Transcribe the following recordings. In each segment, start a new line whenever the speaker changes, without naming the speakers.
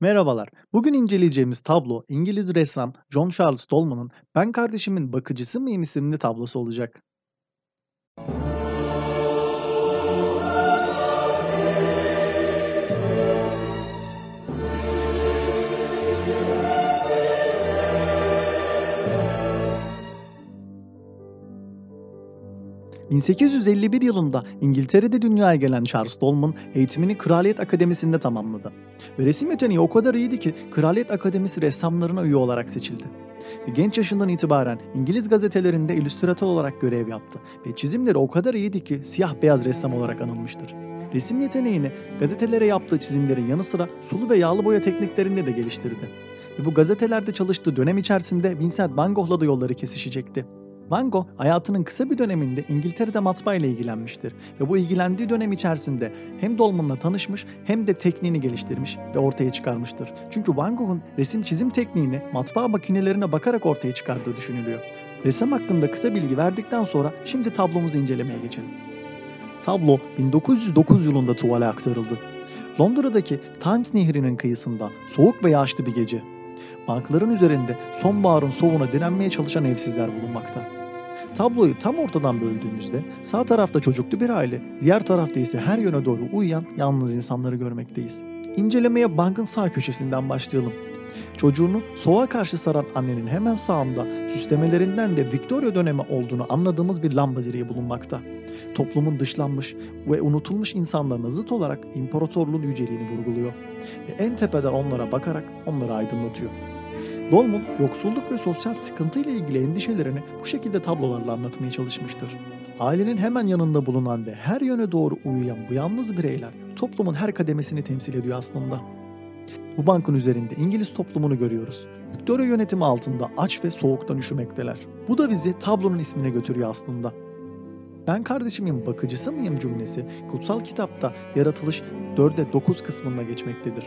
Merhabalar. Bugün inceleyeceğimiz tablo İngiliz ressam John Charles Dolman'ın "Ben Kardeşimin Bakıcısı Mıyım?" isimli tablosu olacak. 1851 yılında İngiltere'de dünyaya gelen Charles Dolman eğitimini Kraliyet Akademisi'nde tamamladı. Ve resim yeteneği o kadar iyiydi ki Kraliyet Akademisi ressamlarına üye olarak seçildi. Ve genç yaşından itibaren İngiliz gazetelerinde illüstratör olarak görev yaptı ve çizimleri o kadar iyiydi ki siyah beyaz ressam olarak anılmıştır. Resim yeteneğini gazetelere yaptığı çizimlerin yanı sıra sulu ve yağlı boya tekniklerinde de geliştirdi. Ve bu gazetelerde çalıştığı dönem içerisinde Vincent van Gogh'la da yolları kesişecekti. Van Gogh hayatının kısa bir döneminde İngiltere'de matbaa ile ilgilenmiştir ve bu ilgilendiği dönem içerisinde hem Dolman'la tanışmış hem de tekniğini geliştirmiş ve ortaya çıkarmıştır. Çünkü Van Gogh'un resim çizim tekniğini matbaa makinelerine bakarak ortaya çıkardığı düşünülüyor. Resim hakkında kısa bilgi verdikten sonra şimdi tablomuzu incelemeye geçelim. Tablo 1909 yılında tuvale aktarıldı. Londra'daki Thames Nehri'nin kıyısında soğuk ve yağışlı bir gece. Bankların üzerinde sonbaharın soğuğuna direnmeye çalışan evsizler bulunmakta. Tabloyu tam ortadan böldüğümüzde sağ tarafta çocuklu bir aile, diğer tarafta ise her yöne doğru uyuyan yalnız insanları görmekteyiz. İncelemeye bankın sağ köşesinden başlayalım. Çocuğunu soğuğa karşı saran annenin hemen sağında süslemelerinden de Victoria dönemi olduğunu anladığımız bir lamba direği bulunmakta. Toplumun dışlanmış ve unutulmuş insanlarına zıt olarak imparatorluğun yüceliğini vurguluyor. Ve en tepeden onlara bakarak onları aydınlatıyor. Dolman, yoksulluk ve sosyal sıkıntı ile ilgili endişelerini bu şekilde tablolarla anlatmaya çalışmıştır. Ailenin hemen yanında bulunan ve her yöne doğru uyuyan bu yalnız bireyler toplumun her kademesini temsil ediyor aslında. Bu bankın üzerinde İngiliz toplumunu görüyoruz. Victoria yönetimi altında aç ve soğuktan üşümekteler. Bu da bizi tablonun ismine götürüyor aslında. Ben kardeşimin bakıcısı mıyım cümlesi kutsal kitapta yaratılış 4'e 9 kısmında geçmektedir.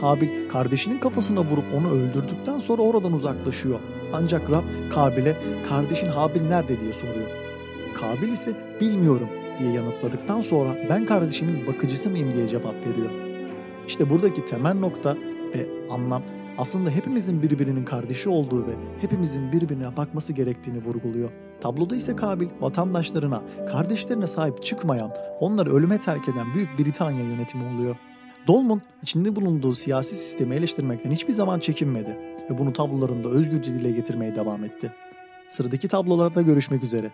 Kabil kardeşinin kafasına vurup onu öldürdükten sonra oradan uzaklaşıyor. Ancak Rab Kabil'e kardeşin Habil nerede diye soruyor. Kabil ise bilmiyorum diye yanıtladıktan sonra ben kardeşimin bakıcısı mıyım diye cevap veriyor. İşte buradaki temel nokta ve anlam aslında hepimizin birbirinin kardeşi olduğu ve hepimizin birbirine bakması gerektiğini vurguluyor. Tabloda ise Kabil vatandaşlarına, kardeşlerine sahip çıkmayan, onları ölüme terk eden Büyük Britanya yönetimi oluyor. Dolman içinde bulunduğu siyasi sistemi eleştirmekten hiçbir zaman çekinmedi ve bunu tablolarında özgürce dile getirmeye devam etti. Sıradaki tablolarda görüşmek üzere.